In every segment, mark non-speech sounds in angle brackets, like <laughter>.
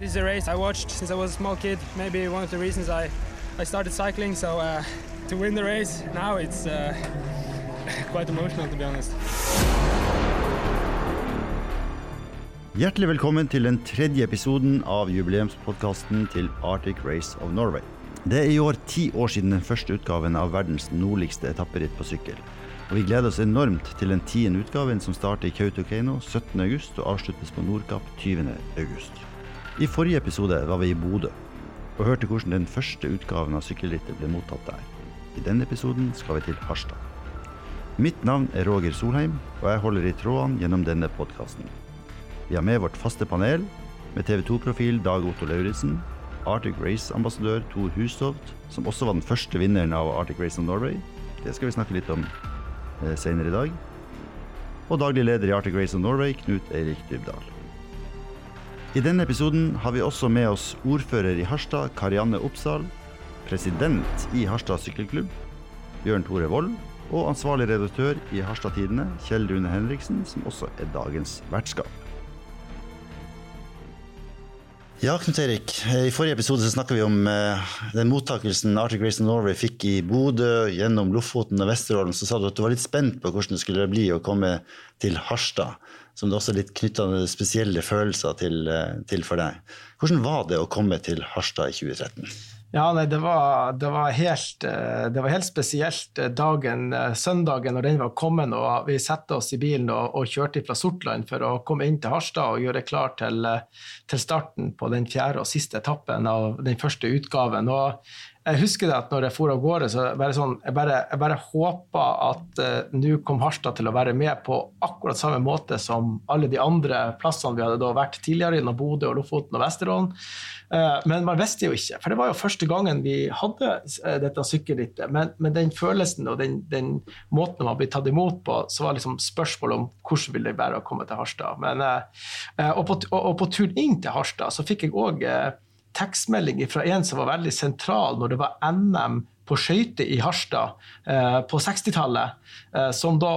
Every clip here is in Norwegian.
This is a race I watched since I was a small kid. Maybe one of the reasons I, I started cycling. So uh, to win the race now, it's uh, <laughs> quite emotional to be honest. Hjertelig velkommen til den tredje episoden av jubileumspodkasten til Arctic Race of Norway. Det er i år ti år siden den første utgaven av verdens nordligste etapperitt på sykkel. Og vi gleder oss enormt til den tiende utgaven som starter i Kautokeino 17.8 og avsluttes på Nordkapp 20.8. I forrige episode var vi i Bodø og hørte hvordan den første utgaven av sykkelrittet ble mottatt der. I denne episoden skal vi til Harstad. Mitt navn er Roger Solheim, og jeg holder i trådene gjennom denne podkasten. Vi har med vårt faste panel, med TV 2-profil Dag Otto Lauritzen, Arctic Race-ambassadør Tor Hustoft, som også var den første vinneren av Arctic Race of Norway. Det skal vi snakke litt om eh, senere i dag. Og daglig leder i Arctic Race of Norway, Knut Eirik Dybdahl. I denne episoden har vi også med oss ordfører i Harstad, Karianne Oppsal, president i Harstad sykkelklubb, Bjørn Tore Wold, og ansvarlig redaktør i Harstad Tidende, Kjell Rune Henriksen, som også er dagens vertskap. Ja, Knut Erik. I forrige episode så snakka vi om eh, den mottakelsen Arctic Race of Norway fikk i Bodø, gjennom Lofoten og Vesterålen. Så sa du at du var litt spent på hvordan det skulle bli å komme til Harstad. Som det også er litt knytta spesielle følelser til, eh, til, for deg. Hvordan var det å komme til Harstad i 2013? Ja, nei, det var, det var, helt, eh, det var helt, spesielt dagen, søndagen når den var kommet. og Vi satte oss i bilen og, og, kjørte fra Sortland for å komme inn til Harstad og gjøre klar til, til starten på den fjerde og siste etappen av den første utgaven. og jeg husker det at når jeg for av gårde, så bare sånn, jeg bare, jeg bare håpa at uh, nå kom Harstad til å være med på akkurat samme måte som alle de andre plassene vi hadde da vært tidligere, gjennom Bodø, og Lofoten og Vesterålen. Uh, men man visste jo ikke, for det var jo første gangen vi hadde uh, dette sykkelrittet. Men, men, den følelsen og den, den måten man ble tatt imot på, så var liksom spørsmålet om hvordan vil det være å komme til Harstad. Men, og, på, og, og, på turen inn til Harstad så fikk jeg òg tekstmelding fra en som var veldig sentral når det var NM på skøyter i Harstad eh, på 60-tallet, eh, som da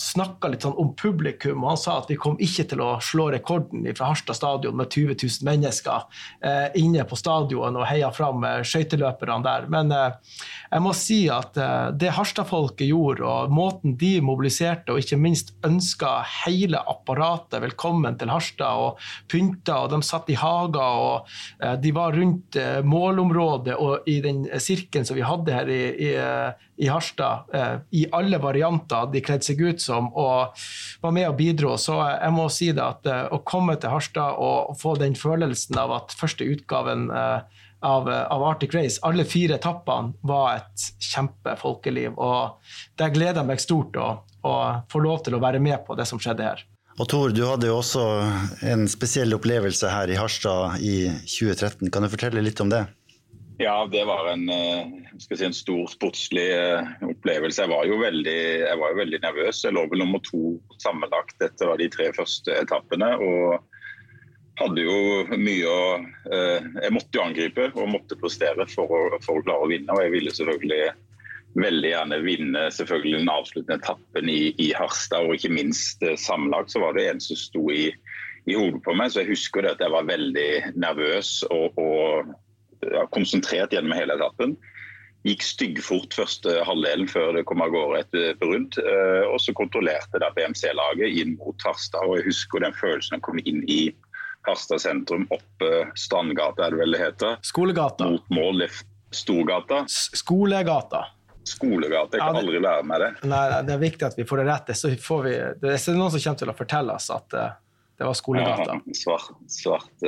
snakka litt sånn om publikum, og han sa at vi kom ikke til å slå rekorden fra Harstad stadion med 20 000 mennesker eh, inne på stadion og heia fram eh, skøyteløperne der. Men eh, jeg må si at eh, det Harstad-folket gjorde, og måten de mobiliserte og ikke minst ønska hele apparatet velkommen til Harstad og pynta, og de satt i hager og eh, de var rundt eh, målområdet og i den sirkelen som vi hadde her i, i i Harstad eh, i alle varianter de kledde seg ut som og var med og bidro. Så jeg må si det at eh, å komme til Harstad og, få den følelsen av at første utgaven eh, av, av, Arctic Race, alle fire etappene, var et kjempefolkeliv. Og det gleder meg stort å, å få lov til å være med på det som skjedde her. Og Tor, du hadde jo også en spesiell opplevelse her i Harstad i 2013. Kan du fortelle litt om det? Ja, det var en, eh, si, en stor sportslig eh, opplevelse. Jeg var, jo veldig, jeg var jo veldig nervøs. Jeg lå vel nummer to sammenlagt etter de tre første etappene. og hadde jo mye å eh, Jeg måtte jo angripe og måtte prestere for å, for å klare å vinne. Og jeg ville selvfølgelig veldig gjerne vinne selvfølgelig den avsluttende etappen i, i Harstad. Og ikke minst sammenlagt så var det en som sto i, i hodet på meg. Så jeg husker det at jeg var veldig nervøs og, og ja, konsentrert gjennom hele etappen. Gikk styggfort første halvdelen før det kom av gårde et brudd. Eh, og så kontrollerte der BMC-laget inn mot Harstad. og Jeg husker den følelsen av å komme inn i Harstad sentrum, opp Strandgata, er det vel det heter. Skolegata. Mot mål Storgata. Skolegata. Skolegata, jeg kan ja, det, aldri lære meg det. Nei, Det er viktig at vi får det rett. Så får vi, det er noen som kommer til å fortelle oss at det var skolegata. Ja, svart, svart.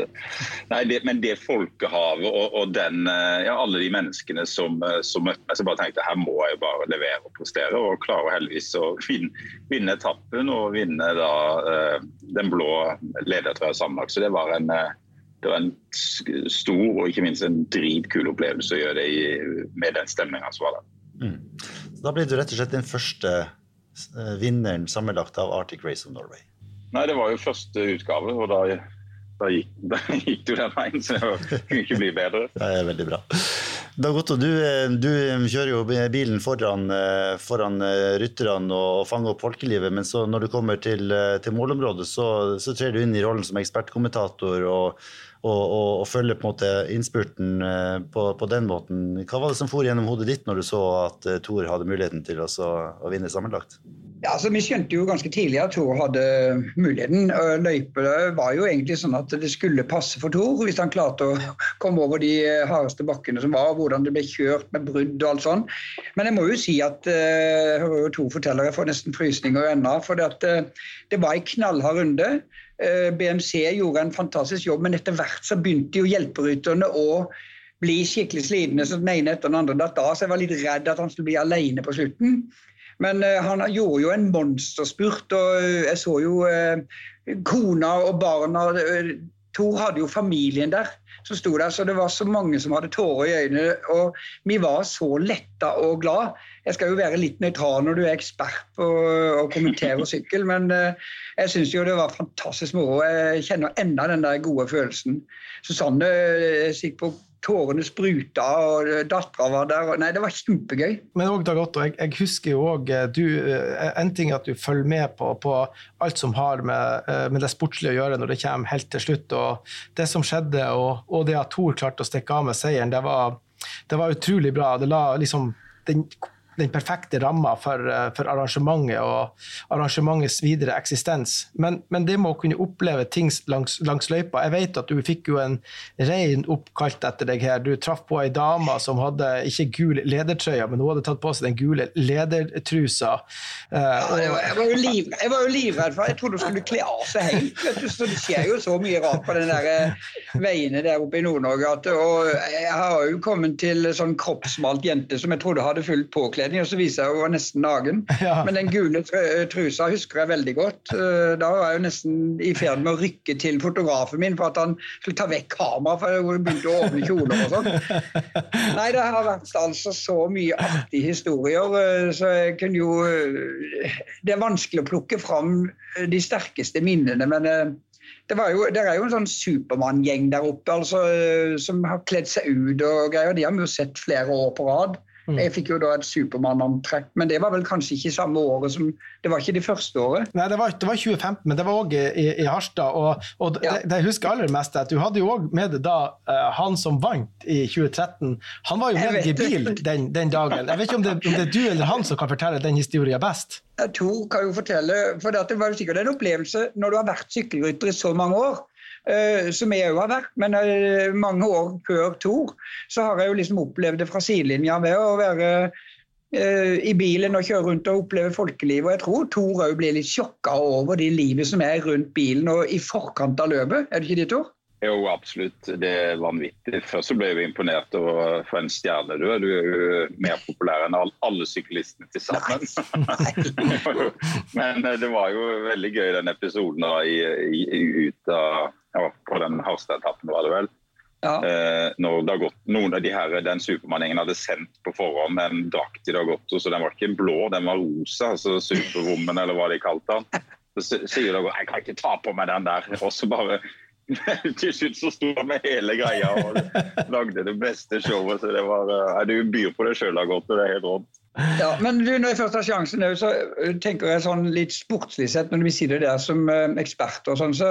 Nei, det, men det folkehavet og, og den, eh, ja, alle de menneskene som, eh, som, møtte meg, så bare tenkte her må jeg bare levere og prestere. Og klare heldigvis å vinne, vinne etappen og vinne da, eh, den blå ledertrøya sammenlagt. Så det var en det var en stor og ikke minst en dritkul opplevelse å gjøre det i, med den stemninga som var der. Mm. Da ble du rett og slett den første vinneren sammenlagt av Arctic Race of Norway? Nei, det var jo første utgave, og da, da, gikk, <laughs> da gikk, du den veien. Så det kunne ikke bli bedre. <laughs> Det er veldig bra. Dag Otto, du, du, kjører jo bilen foran, foran rytterne og fanger opp folkelivet, men så når du kommer til, til målområdet, så, så trer du inn i rollen som ekspertkommentator og, og, følge på en måte innspurten eh, på, på, den måten. Hva var det som for gjennom hodet ditt når du så at uh, Thor hadde muligheten til å, å vinne sammenlagt? Ja, altså, Vi skjønte jo ganske tidlig at Thor hadde muligheten. Løypene var jo egentlig sånn at det skulle passe for Thor hvis han klarte å komme over de hardeste bakkene som var, hvordan det ble kjørt med brudd og alt sånn. Men jeg må jo si at jeg hører jo Thor forteller, jeg får nesten frysninger ennå. For det, det var en knallhard runde. BMC gjorde en fantastisk jobb, men etter hvert så begynte jo hjelperytterne å bli skikkelig slitne så den ene etter den andre datt av. Så jeg var litt redd at han skulle bli alene på slutten. Men uh, han gjorde jo en monsterspurt, og uh, jeg så jo kona og barna Tor hadde jo familien der som sto der, så det var så mange som hadde tårer i øynene. Og vi var så letta og glad. Jeg skal jo være litt nøytral når du er ekspert på å kommentere sykkel, men jeg syns jo det var fantastisk moro. Jeg kjenner enda den der gode følelsen. Susanne sitter på tårene spruta, og dattera var der. Nei, det var kjempegøy. Men òg Dag Otto, jeg, jeg, husker jo òg eh, eh, En ting er at du følger med på, på alt som har med, eh, med, det sportslige å gjøre når det kommer helt til slutt. og Det som skjedde, og, og det at Thor klarte å stikke av med seieren, det var, det var utrolig bra. Det la liksom den den perfekte ramma for, eh, for, arrangementet og arrangementets videre eksistens. Men, men, det med å kunne oppleve ting langs, langs, løypa Jeg vet at du fikk jo en rein oppkalt etter deg her. Du traff på ei dame som hadde ikke gul ledertrøye, men hun hadde tatt på seg den gule ledertrusa. Ja, jeg, var, jeg, var liv, jeg, var jo livredd for Jeg trodde hun skulle kle av seg helt. Så det skjer jo så mye rart på den der eh, veiene der oppe i Nord-Norge. Og jeg har jo kommet til sånn kroppsmalt jente som jeg trodde hadde fullt påkledd påkledning, og så viser jeg at hun var nesten naken. <laughs> Ja. Men den gule eh, trusa husker jeg veldig godt. Eh, da var jeg jo nesten i ferd med å rykke til fotografen min for at han skulle ta vekk kameraet, for hun begynte å åpne kjoler og sånn. <laughs> Nei, det har vært altså så mye artige historier, eh, så jeg kunne jo Det er vanskelig å plukke fram de sterkeste minnene, men det, jo, det, er jo en sånn Supermann-gjeng der oppe altså, som har kledd seg ut og greier. De har vi jo sett flere år på rad. Mm. Jeg fikk jo da et Supermann-antrekk, men det var vel kanskje ikke samme året som Det var ikke det første året? Nei, det var, det var 2015, men det var òg i, i, Harstad. Og, og ja. det, det, jeg husker aller mest at du hadde jo òg med deg da uh, han som vant i 2013. Han var jo med deg i bil den, den, dagen. Jeg vet ikke om det, om det, er du eller han som kan fortelle den historien best? Jeg tror kan jo fortelle, for det var jo sikkert en opplevelse når du har vært sykkelrytter i så mange år som jeg òg har vært. Men eh, mange år før Tor så har jeg jo liksom opplevd det fra sidelinja ved å være eh, i bilen og kjøre rundt og oppleve folkelivet. Og jeg tror Tor òg blir litt sjokka over det livet som er rundt bilen og i forkant av løpet. Er det ikke det, Tor? Jo, absolutt. Det er vanvittig. Først så ble jeg imponert over for en stjerne du er. Du er jo mer populær enn alle syklistene til sammen. <laughs> Men det var jo veldig gøy den episoden da, i, i, ut av ja, på den Harstad-etappen, var det vel. Ja. Eh, når det gått, noen av de her, Den Supermann-gjengen hadde sendt på forhånd en drakt i Dagotto, så den var ikke blå, den var rosa. altså Superwoman, eller hva de kalte den. Så sier Dagotto jeg kan ikke ta på meg den der. <laughs> Og så bare <laughs> til slutt så sto han med hele greia og lagde det beste showet. så det var, uh, Du byr på det sjøl, Dagotto. Det er helt rått. Ja, men du, når jeg først har sjansen, så tenker jeg sånn litt sportslig sett, når vi sier det der som ekspert eksperter og sånn, så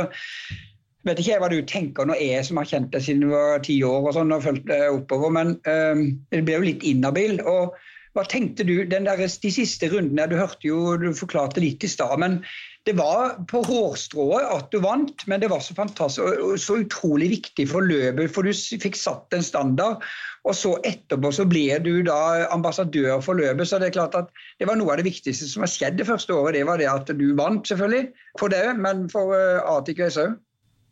vet ikke hva du tenker når jeg som har kjent deg siden du var ti år og sånn, og fulgt deg oppover, men um, det ble jo litt inhabil. og hva tenkte du der, de siste rundene? Du hørte jo, du forklarte litt i stad. men Det var på hårstrået at du vant, men det var så fantastisk og så utrolig viktig for løpet. For du fikk satt en standard. Og så etterpå så ble du da ambassadør for løpet. Så det er klart at det var noe av det viktigste som har skjedd det første året. Det var det at du vant, selvfølgelig. For det, men for Arctic Race òg.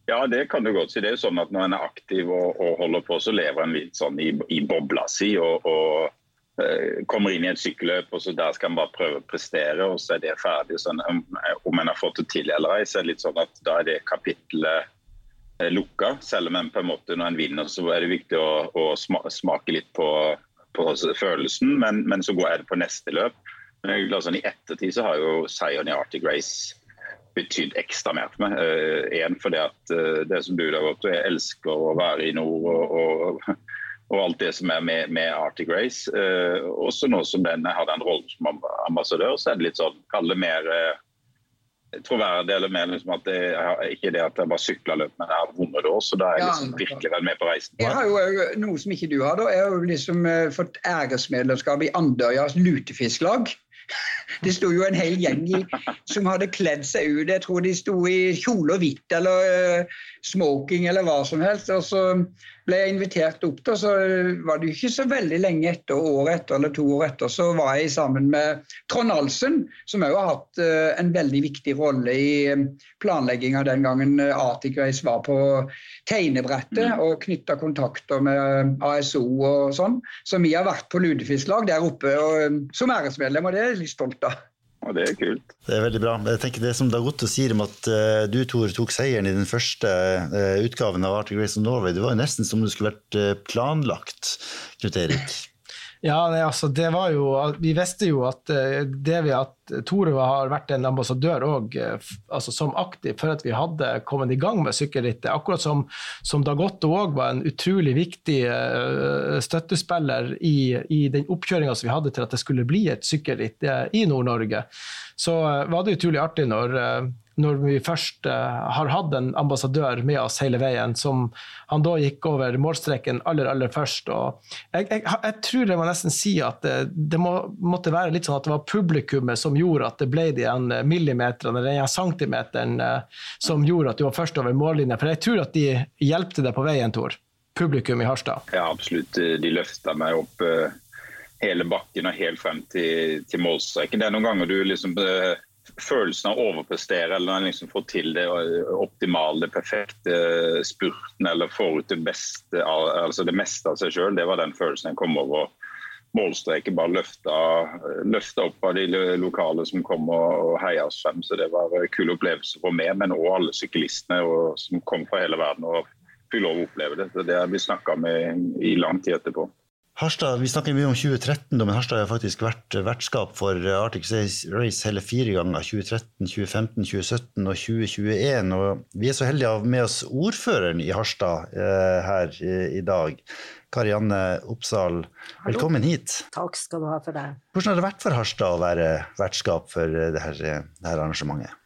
Ja, det kan du godt si. Det er jo sånn at Når en er aktiv og, og holder på, så lever en litt sånn i, i bobla si. og, og eh, kommer inn i et sykkelløp, og så der skal en bare prøve å prestere, og så er det ferdig. Sånn, om en har fått det til eller ei, så er det litt sånn at da er det kapittelet eh, lukka. Selv om en på en måte når en vinner, så er det viktig å, å smake litt på, på følelsen, men, men, så går jeg på neste løp. Men sånn, I ettertid så har jo seieren i Arctic Race betydd ekstra mer for meg. Én uh, fordi at uh, det som du der borte, jeg elsker å være i nord og, og, og alt det som er med, med Arctic Race. Uh, også nå som den har den rollen som ambassadør, så er det litt sånn, kall det mer troverdig eller mer liksom at det er ikke det at jeg bare sykler løp, men jeg har vunnet det. Så da er jeg liksom virkelig vel med på reisen. Jeg har jo noe som ikke du har. da. Jeg har jo liksom fått æresmedlemskap i Andøyas lutefisklag. <laughs> Det sto jo en hel gjeng i, som hadde kledd seg ut. Jeg tror de sto i kjole og hvitt eller uh, smoking eller hva som helst. Og så ble jeg invitert opp, da, så var det jo ikke så veldig lenge etter, året etter eller to år etter, så var jeg sammen med Trond Alsen, som òg har hatt uh, en veldig viktig rolle i um, planlegginga den gangen uh, Arctic Race var på tegnebrettet mm. og knytta kontakter med ASO og sånn. Så vi har vært på lutefisklag der oppe og, som æresmedlem, og det er jeg litt stolt av. Og det er kult. Det er veldig bra. Jeg tenker Det som Dagoto sier om at uh, du Tor, tok seieren i den første uh, utgaven av Arctic Race of Norway, det var jo nesten som om det skulle vært uh, planlagt, Knut Erik? Ja, nei, altså, det var jo, Vi visste jo at det vi at Tore har vært en ambassadør òg, altså, som aktiv, for at vi hadde kommet i gang med sykkelrittet. Akkurat som, som Dagotto òg var en utrolig viktig støttespiller i, i den oppkjøringa vi hadde til at det skulle bli et sykkelritt i Nord-Norge. Så var det utrolig artig når når vi først uh, har hatt en ambassadør med oss hele veien, som han da gikk over målstreken aller, aller først. Og jeg, jeg, jeg tror jeg må nesten si at det, det må, måtte være litt sånn at det var publikummet som gjorde at det ble de millimeterne den centimeteren uh, som gjorde at du var først over mållinja. For jeg tror at de hjelpte deg på veien, Tor. Publikum i Harstad. Ja, absolutt. De løfta meg opp hele bakken og helt frem til, til målstreken. Det er noen ganger du liksom følelsen av å overprestere eller liksom få til det optimale, det perfekte spurten eller få ut det beste, altså det meste av seg sjøl, det var den følelsen jeg kom over målstreken. Bare løfta, løfta, opp av de lokale som kom og heia oss frem. Så det var en kul opplevelse for meg, men òg alle syklistene som kom fra hele verden og fikk lov å oppleve det. Det har vi snakka med i lang tid etterpå. Harstad, Vi snakker mye om 2013, men Harstad har faktisk vært vertskap for Arctic Race hele fire ganger. 2013, 2015, 2017 og 2021. Og vi er så heldige av med oss ordføreren i Harstad eh, her i, i dag. Karianne Oppsal, velkommen hit. Takk skal du ha for det. Hvordan har det vært for Harstad å være vertskap for dette, arrangementet? Det har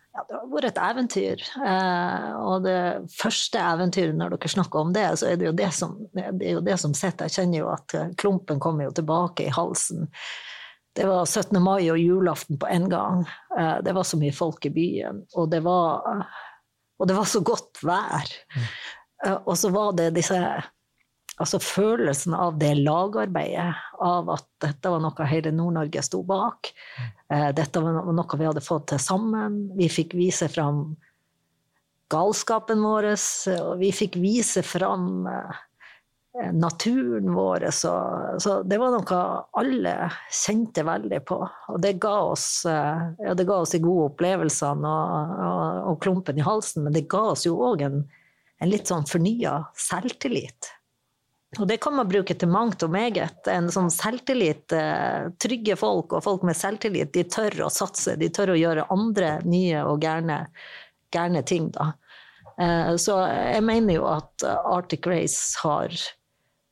vært et eventyr. Eh, og det første eventyret, når dere snakker om det, så er det jo det som, det jo det som sitter. Jeg kjenner jo at eh, klumpen kommer jo tilbake i halsen. Det var 17. mai og julaften på en gang. Eh, det var så mye folk i byen. Og det var, og det var så godt vær. Mm. Og så var det disse altså følelsen av det lagarbeidet, av at dette var noe hele Nord-Norge sto bak. Eh, dette var noe vi hadde fått til sammen. Vi fikk vise fram galskapen vår, og vi fikk vise fram eh, naturen vår. Så, så, det var noe alle kjente veldig på. Og det ga oss, eh, ja, det ga oss de gode opplevelsene og, og, og, klumpen i halsen, men det ga oss jo òg en, en litt sånn fornya selvtillit. Og det kan man bruke til mangt og meget. En sånn selvtillit, eh, trygge folk og folk med selvtillit, de tør å satse. De tør å gjøre andre nye og gærne, ting, da. Eh, så jeg mener jo at Arctic Race har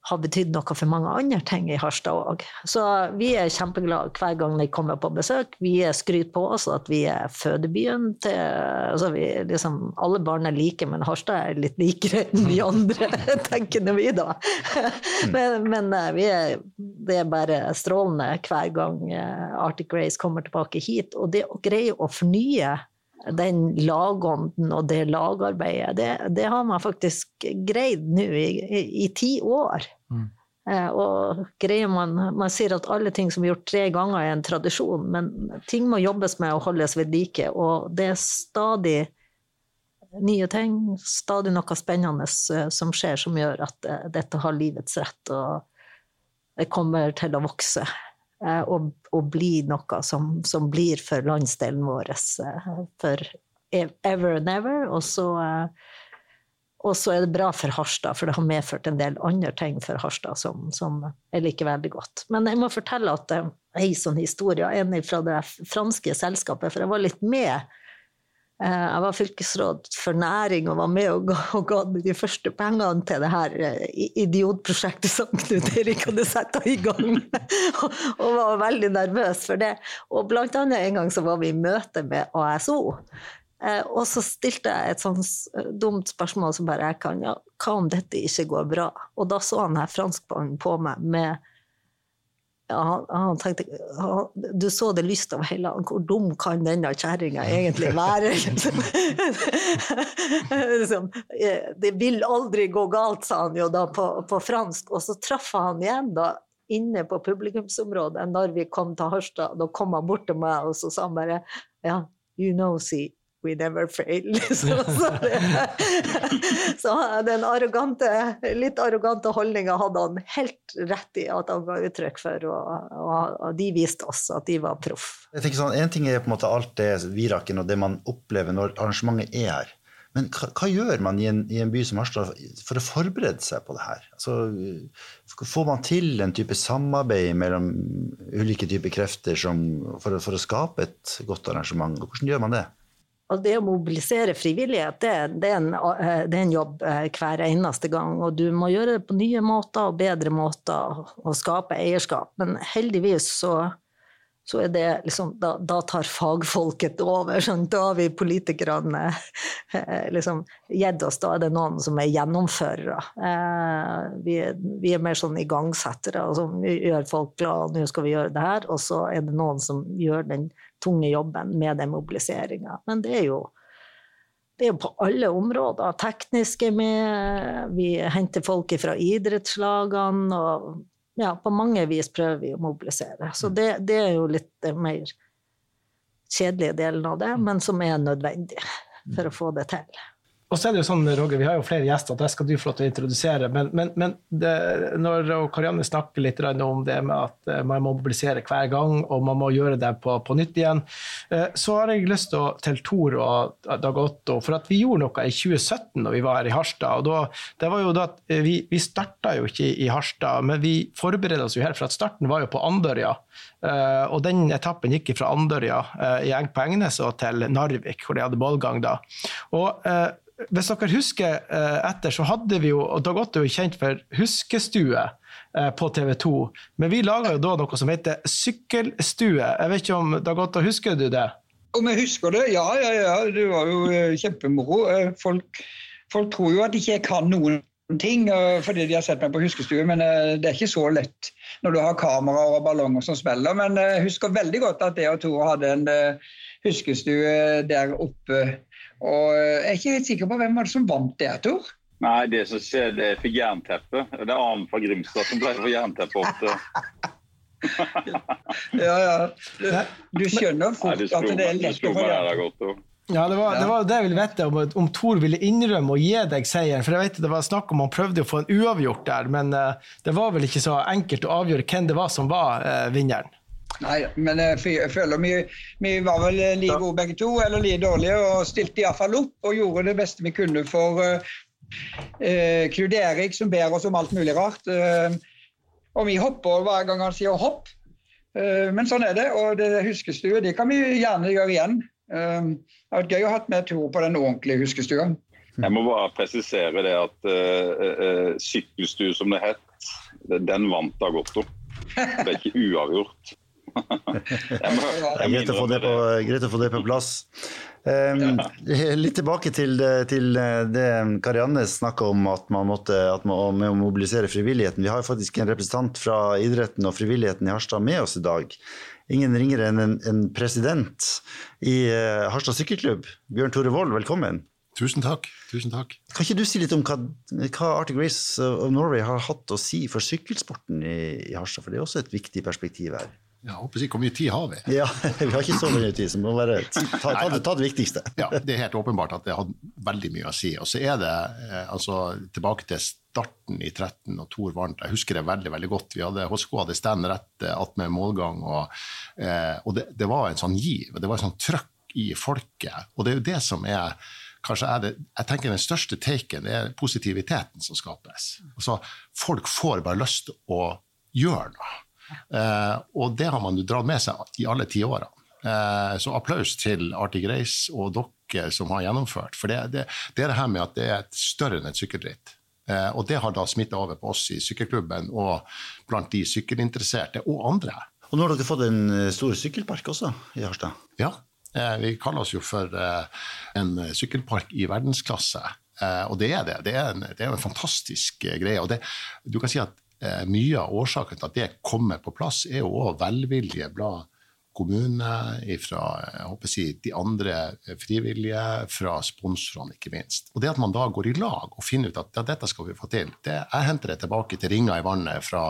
har betydd noe for mange andre ting i Harstad òg. Så vi er kjempeglade hver gang de kommer på besøk. Vi skryter på oss at vi er fødebyen til altså vi, liksom, Alle barn er like, men Harstad er litt likere enn de andre, <laughs> tenker vi da. <laughs> Men, men eh, er, det er bare strålende hver gang eh, Arctic Race kommer tilbake hit. Og det å greie å fornye den lagånden og det lagarbeidet, det, det har man faktisk greid nå i, i, i ti år. Mm. Eh, og greier man Man sier at alle ting som er gjort tre ganger, er en tradisjon, men ting må jobbes med og holdes ved like, og det er stadig nye ting, stadig noe spennende eh, som skjer, som gjør at uh, dette har livets rett, og det kommer til å vokse. Uh, og, og, bli noe som, som, blir for landsdelen vår uh, for ever and ever. Og så og så er det bra for Harstad, for det har medført en del andre ting for Harstad som, som jeg liker veldig godt. Men jeg må fortelle at eh, en sånn historie, en fra det franske selskapet, for jeg var litt med. Eh, jeg var fylkesråd for næring og var med og ga, de første pengene til det her eh, idiotprosjektet som Knut Eirik hadde satt i gang. <laughs> og var veldig nervøs for det. Og blant annet en gang så var vi i møte med ASO. Eh, og så stilte jeg et sånt dumt spørsmål som bare jeg kan. Ja, hva om dette ikke går bra? Og da så han her franskmannen på meg med han, han, tenkte han, Du så det lyst av hele han. Hvor dum kan denne kjerringa egentlig være? <laughs> liksom, <laughs> det vil aldri gå galt, sa han jo da på, på fransk. Og så traff han igjen da inne på publikumsområdet når vi kom til Harstad. Da kom han bort til meg og så sa han bare Ja, you know, see, we never fail. så, <laughs> så, det, <laughs> så den arrogante, litt arrogante holdninga hadde han helt rett i at han ga uttrykk for, og, og de viste oss at de var proff. Sånn, en ting er på en måte alt det viraken og det man opplever når arrangementet er her. Men hva, hva gjør man i en, i en, by som Harstad for å forberede seg på det her? Altså, får man til en type samarbeid mellom ulike typer krefter som, for, for, å skape et godt arrangement? Hvordan gjør man det? Og det å mobilisere frivillighet, det, det, er en, eh, det, er en, jobb eh, hver eneste gang. Og du må gjøre det på nye måter og bedre måter og skape eierskap. Men heldigvis så så er det liksom, da, da tar fagfolket over. Sånn, da har vi politikerne eh, liksom gitt oss. Da er det noen som er gjennomførere. Eh, vi, vi, er mer sånn igangsettere. Altså, vi gjør folk glad, nå skal vi gjøre det her. Og så er det noen som gjør den tunge jobben med den mobiliseringa. Men det er jo det er på alle områder. Tekniske med, vi henter folk fra idrettslagene. og ja, på mange vis prøver vi å mobilisere. Så mm. det, det er jo litt mer kjedelige delen av det, men som er nødvendig for å få det til. Og så er det jo sånn, Roger, Vi har jo flere gjester, det skal du få lov til å introdusere. Men, men, men det, når Karianne snakker litt om det med at eh, man må mobilisere hver gang, og man må gjøre det på, på nytt igjen, eh, så har jeg lyst til, til Tor og Dag Otto For at vi gjorde noe i 2017 når vi var her i Harstad. og da, det var jo da at eh, Vi, vi starta jo ikke i Harstad, men vi forberedte oss jo her, for at starten var jo på Andørja. og den etappen gikk fra Andørja i Eng på Engnes og til Narvik, hvor de hadde målgang da. Og hvis dere husker eh, etter, så hadde vi jo og Dag Otto er jo kjent for huskestue eh, på TV 2. Men vi laga jo da noe som heter Sykkelstue. Jeg vet ikke om Dag Otto, husker du det? Om jeg husker det? Ja, ja, ja. Det var jo eh, kjempemoro. Folk, folk tror jo at ikke kan noen ting fordi de har sett meg på huskestue, men det er ikke så lett når du har kameraer og ballonger som spiller. Men jeg husker veldig godt at jeg og Tor hadde en huskestue der oppe og jeg er ikke helt sikker på hvem var det som vant det, Tor? Nei, det som skjedde, det fikk jernteppe. Det er Arne fra Grimstad som pleier å få jernteppe ofte. <laughs> ja, ja. Du, skjønner fort at det er lett å få det. Ja, det var, det var, det jeg ville vite, om, om Tor ville innrømme å gi deg seieren. For jeg vet Det var snakk om han prøvde å få en uavgjort der, men uh, det var vel ikke så enkelt å avgjøre hvem det var som var uh, vinneren. Nei, men jeg føler vi, vi var vel like gode begge to, eller like dårlige, og stilte iallfall opp og gjorde det beste vi kunne for uh, Knut Erik, som ber oss om alt mulig rart. Uh, og vi hopper hver gang han sier hopp. Men sånn er det, og det huskestue det kan vi gjerne gjøre igjen. Det har vært gøy å ha med tro på den ordentlige huskestua. Jeg må bare presisere det at sykkelstue, som det het, den vant Dagotto. Det er ikke uavgjort greit, å få det på, greit å få det på plass. Um, litt tilbake til, til det Karianne snakka om, at man måtte at man, med å mobilisere frivilligheten. Vi har faktisk en representant fra idretten og frivilligheten i Harstad med oss i dag. Ingen ringere enn en, en president i uh, Harstad sykkelklubb. Bjørn Tore Wold, velkommen. Tusen takk. Tusen takk. Kan ikke du si litt om hva, hva Arctic Race of Norway har hatt å si for sykkelsporten i, i Harstad? For det er også et viktig perspektiv her. Ja, håper ikke Hvor mye tid har vi? Ja, Vi har ikke så mye tid, så vi må bare ta, ta, ta, ta, det viktigste. Ja, Det er helt åpenbart at det hadde veldig mye å si. Og så er det eh, altså, tilbake til starten i 13 og Tor Varnt. Jeg husker det veldig veldig godt. Vi hadde, HSK hadde stand rett eh, attmed målgang, og, eh, og det, det, var en sånn giv. Det var en sånn trøkk i folket. Og det er jo det som er kanskje er det, jeg tenker Den største taken er positiviteten som skapes. Altså, folk får bare lyst til å gjøre noe. Eh, og det har man jo dratt med seg i alle ti årene. Eh, så applaus til Arctic Race og dere som har gjennomført. For det, det, det er det her med at det er større enn et sykkelritt. Eh, og det har da smitta over på oss i sykkelklubben og blant de sykkelinteresserte og andre. Og nå har dere fått en stor sykkelpark også i Harstad? Ja, Eh, vi kaller oss jo for eh, en sykkelpark i verdensklasse. Eh, og det er det. Det er en, det er en fantastisk greie. og det, du kan si at Mye av årsaken til at det kommer på plass, er jo òg velvilje blant kommune, fra si, de andre frivillige, fra sponsorene, ikke minst. Og det at man da går i lag og finner ut at ja, dette skal vi få til, det, jeg henter det tilbake til ringa i vannet fra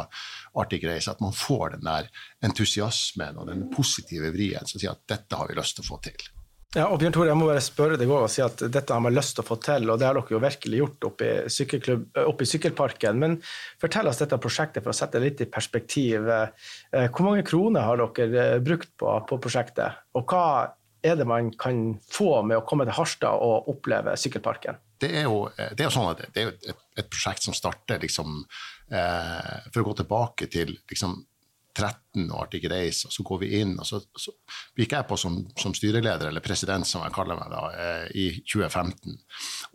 Arctic Race, at man får den der entusiasmen og den positive vrien som sier at dette har vi lyst til å få til. Ja, og Bjørn Tore, jeg må bare spørre deg og si at dette har man lyst til å få til, og det har dere jo virkelig gjort oppe i, oppe i sykkelparken. Men fortell oss dette prosjektet for å sette det litt i perspektiv. Eh, hvor mange kroner har dere eh, brukt på, på prosjektet, og hva er det man kan få med å komme til Harstad og oppleve sykkelparken? Det er jo, eh, det er sånn at det er et, et prosjekt som starter liksom, eh, For å gå tilbake til liksom, 13 år til Greis, og så går vi inn. og Så, så gikk jeg på som, som, styreleder, eller president, som jeg kaller meg, da, eh, i 2015.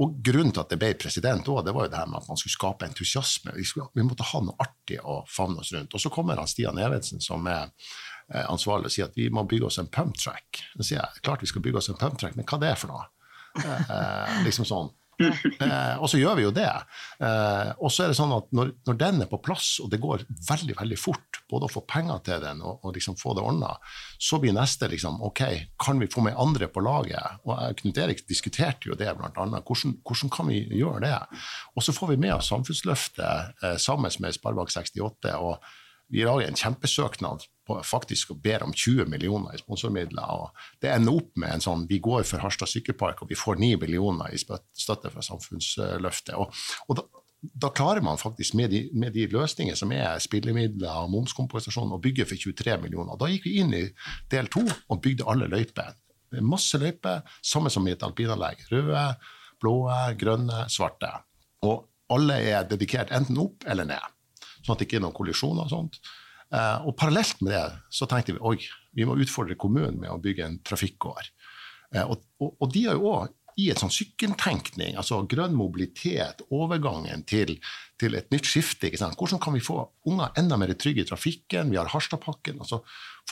Og Grunnen til at det ble president òg, det var jo det her med at man skulle skape entusiasme. Vi, skulle, vi måtte ha noe artig å favne oss rundt. Og så kommer han Stian Evensen, som er eh, ansvarlig, og sier at vi må bygge oss en pumptrack. Så sier jeg klart vi skal bygge oss en pumptrack, men hva det er for noe? Eh, eh liksom sånn. Eh, og så gjør vi jo det. Eh, og så er det sånn at når, når, den er på plass, og det går veldig veldig fort, både å få penger til den og, og liksom få det ordna, så blir neste liksom OK, kan vi få med andre på laget? Og Knut Erik diskuterte jo det, blant annet. Hvordan, hvordan kan vi gjøre det? Og så får vi med oss Samfunnsløftet eh, sammen med Sparebank 68. og vi lager en kjempesøknad faktisk og ber om 20 millioner i sponsormidler. og Det ender opp med en sånn Vi går for Harstad sykkelpark, og vi får 9 millioner i støtte fra Samfunnsløftet. Og, og da, da, klarer man faktisk med de, med de, løsninger som er spillemidler og momskompensasjon, å bygge for 23 millioner. Da gikk vi inn i del to og bygde alle løyper. Masse løyper, samme som i et alpinanlegg. Røde, blå, grønne, svarte. Og alle er dedikert enten opp eller ned sånn at det ikke er noen kollisjoner og sånt. Uh, og parallelt med det så tenkte vi oi, vi må utfordre kommunen med å bygge en trafikkåre. Uh, og, og, og, de er jo òg i en sånn sykkeltenkning, altså grønn mobilitet, overgangen til, til et nytt skifte. Hvordan kan vi få unger enda mer trygge i trafikken? Vi har Harstadpakken. og Så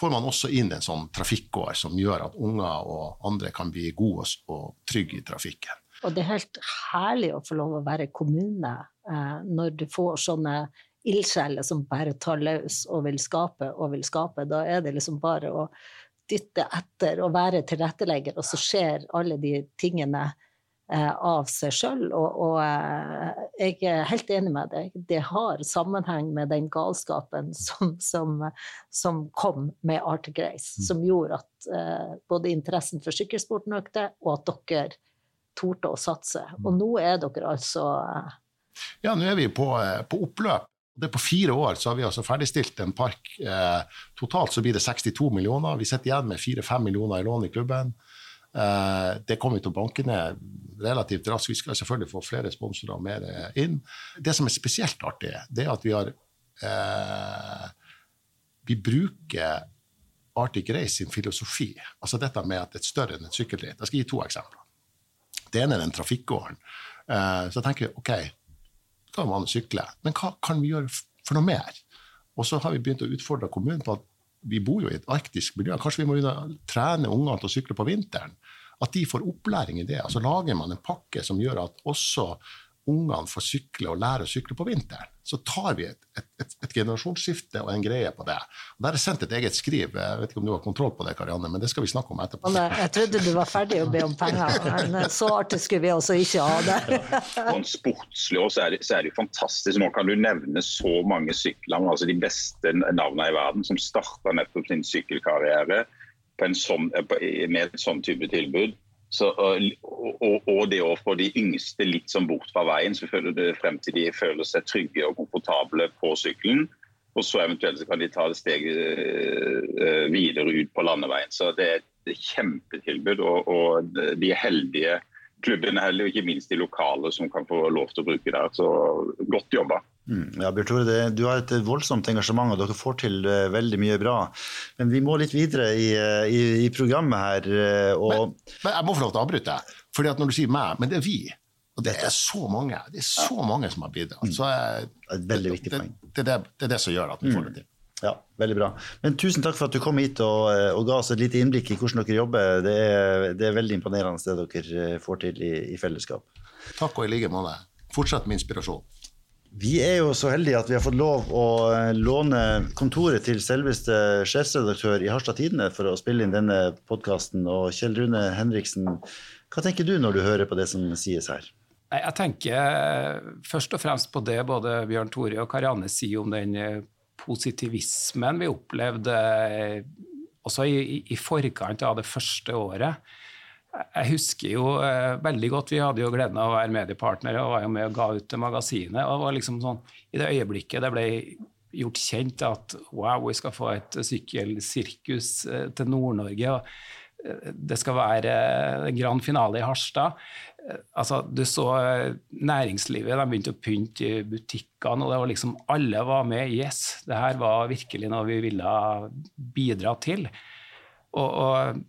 får man også inn en sånn trafikkår som gjør at unger og andre kan bli gode og trygge i trafikken. Og det er helt herlig å få lov å være kommune eh, når du får sånne ildsjeler som bare tar løs og vil skape og vil skape. Da er det liksom bare å dytte etter og være tilrettelegger, og så skjer alle de tingene eh, av seg sjøl. Og, og eh, jeg er helt enig med deg. Det har sammenheng med den galskapen som, som, som kom med Arctic Race, mm. som gjorde at eh, både interessen for sykkelsporten økte, og at dere torde å satse. Og nå er dere altså eh, ja, nå er vi på, på oppløp. Det På fire år så har vi altså ferdigstilt en park. Eh, totalt så blir det 62 millioner. Vi sitter igjen med 4-5 millioner i lån i klubben. Eh, det kommer vi til å banke ned relativt raskt. Vi skal selvfølgelig få flere sponsorer og mer inn. Det som er spesielt artig, det er at vi har eh, Vi bruker Arctic Race sin filosofi. Altså dette med at det er større enn et sykkelritt. Jeg skal gi to eksempler. Det ene er den trafikkåren. Eh, så jeg tenker OK, kan man sykle. Men hva kan vi gjøre for noe mer? Og så har vi begynt å utfordre kommunen på at vi bor jo i et arktisk miljø. Kanskje vi må trene ungene til å sykle på vinteren? At de får opplæring i det. Altså Lager man en pakke som gjør at også ungene får sykle og lære å sykle på vinteren, så tar vi et, et, et, et generasjonsskifte og en greie på det. Og Der er sendt et eget skriv. Jeg vet ikke om du har kontroll på det, Karianne, men det skal vi snakke om etterpå. Jeg trodde du var ferdig å be om penger, <laughs> men så artig skulle vi også ikke ha det. Sånn sportslig også er det, så er det fantastisk. Nå kan du nevne så mange sykler, altså de beste navnene i verden, som starta nettopp sin sykkelkarriere sånn, med et sånn type tilbud. Så, og, og, det å få de yngste litt sånn bort fra veien, så føler det frem til de føler seg trygge og komfortable på sykkelen. Og så eventuelt så kan de ta det steget uh, videre ut på landeveien. Så det er et kjempetilbud, og, og de heldige klubben er heldig, og ikke minst de lokale som kan få lov til å bruke det. Så godt jobba. Mm, ja, Bjørn Tore, det, Du har et voldsomt engasjement, og dere får til uh, veldig mye bra. Men vi må litt videre i, uh, i, i programmet her. Uh, og... men, men, jeg må få lov til å avbryte. fordi at når du sier meg, men det er vi. Og det er så mange det er så mange som har bidratt. Mm. Så, det, et veldig viktig poeng. Det, det, det, er det som gjør at vi får det til. Ja, veldig bra. Men tusen takk for at du kom hit og, og ga oss et lite innblikk i hvordan dere jobber. Det er, det er veldig imponerende det dere får til i, i fellesskap. Takk og i like måte. Fortsett med inspirasjon. Vi er jo så heldige at vi har fått lov å låne kontoret til selveste sjefsredaktør i Harstad Tidende for å spille inn denne podkasten. Og Kjell Rune Henriksen, hva tenker du når du hører på det som sies her? Jeg tenker først og fremst på det både Bjørn Tore og Karianne sier om den positivismen vi opplevde også i, i forkant av det første året. Jeg husker jo eh, veldig godt, Vi hadde jo gleden av å være mediepartnere og var jo med og ga ut det magasinet. og var liksom sånn, I det øyeblikket det ble gjort kjent at wow, vi skal få et sykkelsirkus eh, til Nord-Norge, og eh, det skal være en grand finale i Harstad. Eh, altså, Du så eh, næringslivet, de begynte å pynte i butikkene, og det var liksom alle var med. Yes, det her var virkelig noe vi ville bidra til. og, og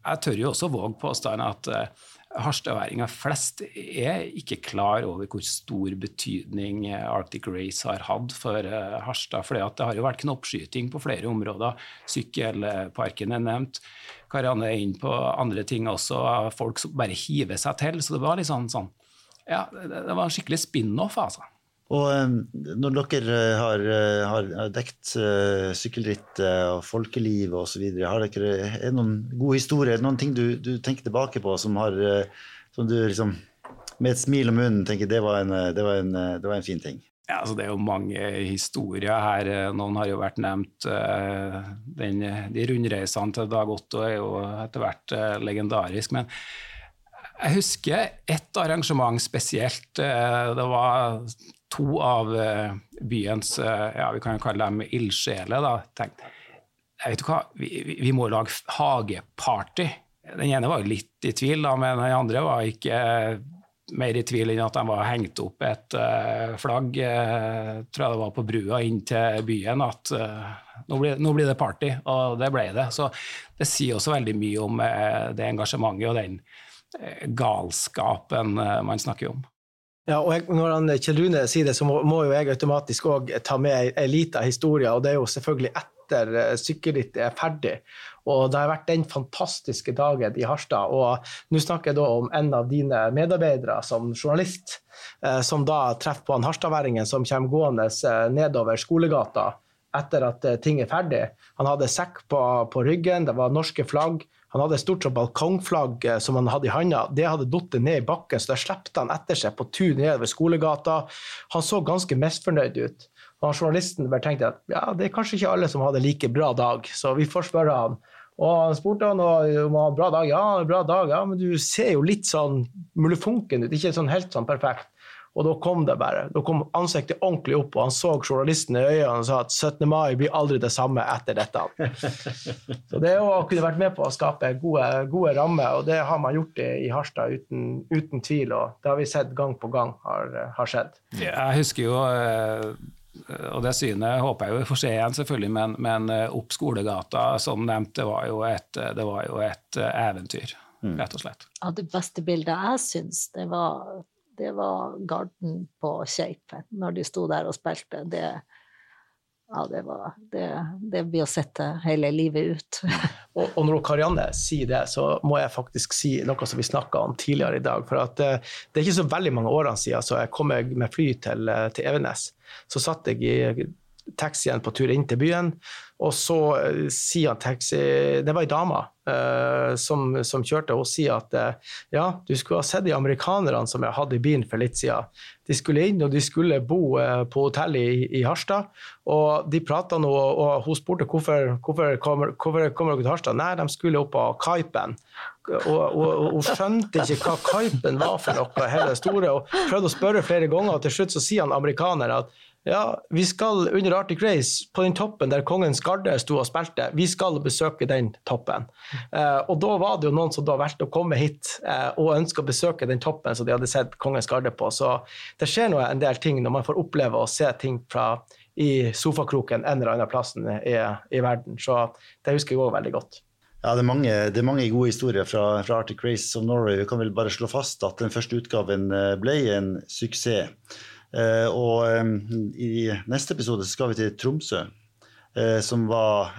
jeg tør jo også våge påstanden at uh, harstadværinger flest er ikke klar over hvor stor betydning eh, Arctic Race har hatt for uh, Harstad. For det har jo vært knoppskyting på flere områder. Sykkelparken er nevnt. Karianne er inne på andre ting også. Folk bare hiver seg til. Så det var litt sånn, sånn ja, det var en skikkelig spin-off, altså. Og når dere eh, har, eh, har dekt sykkelrittet sykkelritt og folkelivet osv., har dere er noen gode historier, noen ting du, du tenker tilbake på som, har, som du liksom med et smil om munnen tenker det var en, det var en, det var en fin ting? Ja, altså det er jo mange historier her. Noen har jo vært nevnt. Den, de rundreisene til Dag Otto er jo etter hvert legendarisk. Men jeg husker ett arrangement spesielt. Det var to av eh, byens eh, ja, vi kan jo kalle dem ildsjeler tenkte jeg vet hva, vi, vi, må lage hageparty. Den ene var jo litt i tvil, da, men den andre var ikke mer i tvil enn at de var hengt opp et uh, flagg, uh, tror jeg det var på brua inn til byen, at uh, nå, blir, nå, blir, det party. Og det ble det. Så det sier også veldig mye om det engasjementet og den galskapen man snakker om. Ja, og Når han, Kjell Rune sier det, så må, må jo jeg automatisk òg ta med ei lita historie. og Det er jo selvfølgelig etter uh, sykkelrittet er ferdig. Og Det har vært den fantastiske dagen i Harstad. og Nå snakker jeg da om en av dine medarbeidere som journalist, uh, som da treffer på han harstadværingen som kommer gående nedover skolegata etter at ting er ferdig. Han hadde sekk på, på ryggen, det var norske flagg. Han hadde stort sett balkongflagg eh, som han hadde i handa. Det hadde falt ned i bakken, så da slepte han etter seg på tur nedover skolegata. Han så ganske misfornøyd ut. Og journalisten bare tenkte at ja, det er kanskje ikke alle som hadde like bra dag, så vi får spørre han. Og han spurte han om han hadde bra dag. Ja, bra dag, ja, men du ser jo litt sånn mulefunken ut, ikke sånn helt sånn perfekt. Og da kom det bare. Da kom ansiktet ordentlig opp, og han så journalisten i øynene og sa at 17. mai blir aldri det samme etter dette. <laughs> Så det å kunne vært med på å skape gode, gode rammer, og det har man gjort i, i Harstad uten, uten, tvil, og det har vi sett gang på gang har, har skjedd. Jeg husker jo eh, og det synet håper jeg jo vi får se igjen, selvfølgelig, men, men eh, opp Skolegata, som nevnt, det var jo et, det var jo et eh, eventyr, mm. rett og slett. Ja, det beste bildet jeg syns, det var det var Garden på Shape, når de sto der og spilte. Det, ja, det, var, det, det blir å sette hele livet ut. <laughs> og, og, når Karianne sier det, så må jeg faktisk si noe som vi snakka om tidligere i dag. For at, uh, det er ikke så veldig mange årene siden så jeg kom med fly til, uh, til Evenes. Så satt jeg i taxien på tur inn til byen. Og så uh, sier han taxi Det var ei dame uh, som, som, kjørte, og sier at uh, ja, du skulle ha sett de amerikanerne som jeg hadde i bilen for litt siden. De skulle inn, og de skulle bo på hotellet i, i, Harstad. Og de prata nå, og hun spurte hvorfor, hvorfor kommer, hvorfor kommer dere til Harstad. Nei, de skulle opp på Kaipen. Og, hun skjønte ikke hva Kaipen var for noe, hele store, og prøvde å spørre flere ganger. og Til slutt så sier han amerikaner at ja, vi skal under Arctic Race, på den toppen der Kongens Garde sto og spilte, vi skal besøke den toppen. Eh, og da var det jo noen som da valgte å komme hit eh, og ønske å besøke den toppen som de hadde sett Kongens Garde på. Så det skjer nå en del ting når man får oppleve å se ting fra i sofakroken en eller annen plass i, i verden. Så det husker jeg òg veldig godt. Ja, det er, mange, det er, mange, gode historier fra, fra, Arctic Race of Norway. Vi kan vel bare slå fast at den første utgaven eh, ble en suksess. Eh, og i neste episode skal vi til Tromsø. som var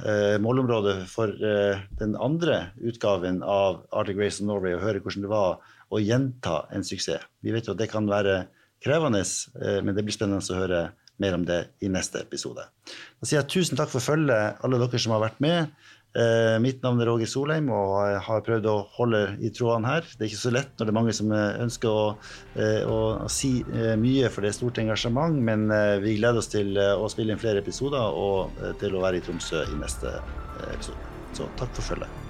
målområdet for den andre utgaven av Arctic Race of Norway, og høre hvordan det var å gjenta en suksess. Vi vet jo at det kan være krevende, men det blir spennende å høre mer om det i neste episode. Da sier jeg tusen takk for følget, alle dere som har vært med. Eh, mitt navn er Roger Solheim, og jeg har prøvd å holde i trådene her. Det er ikke så lett når det er mange som eh, ønsker å, eh, å, å si mye, for det er stort engasjement. Men vi gleder oss til å spille inn flere episoder og til å være i Tromsø i neste episode. Så takk for følget.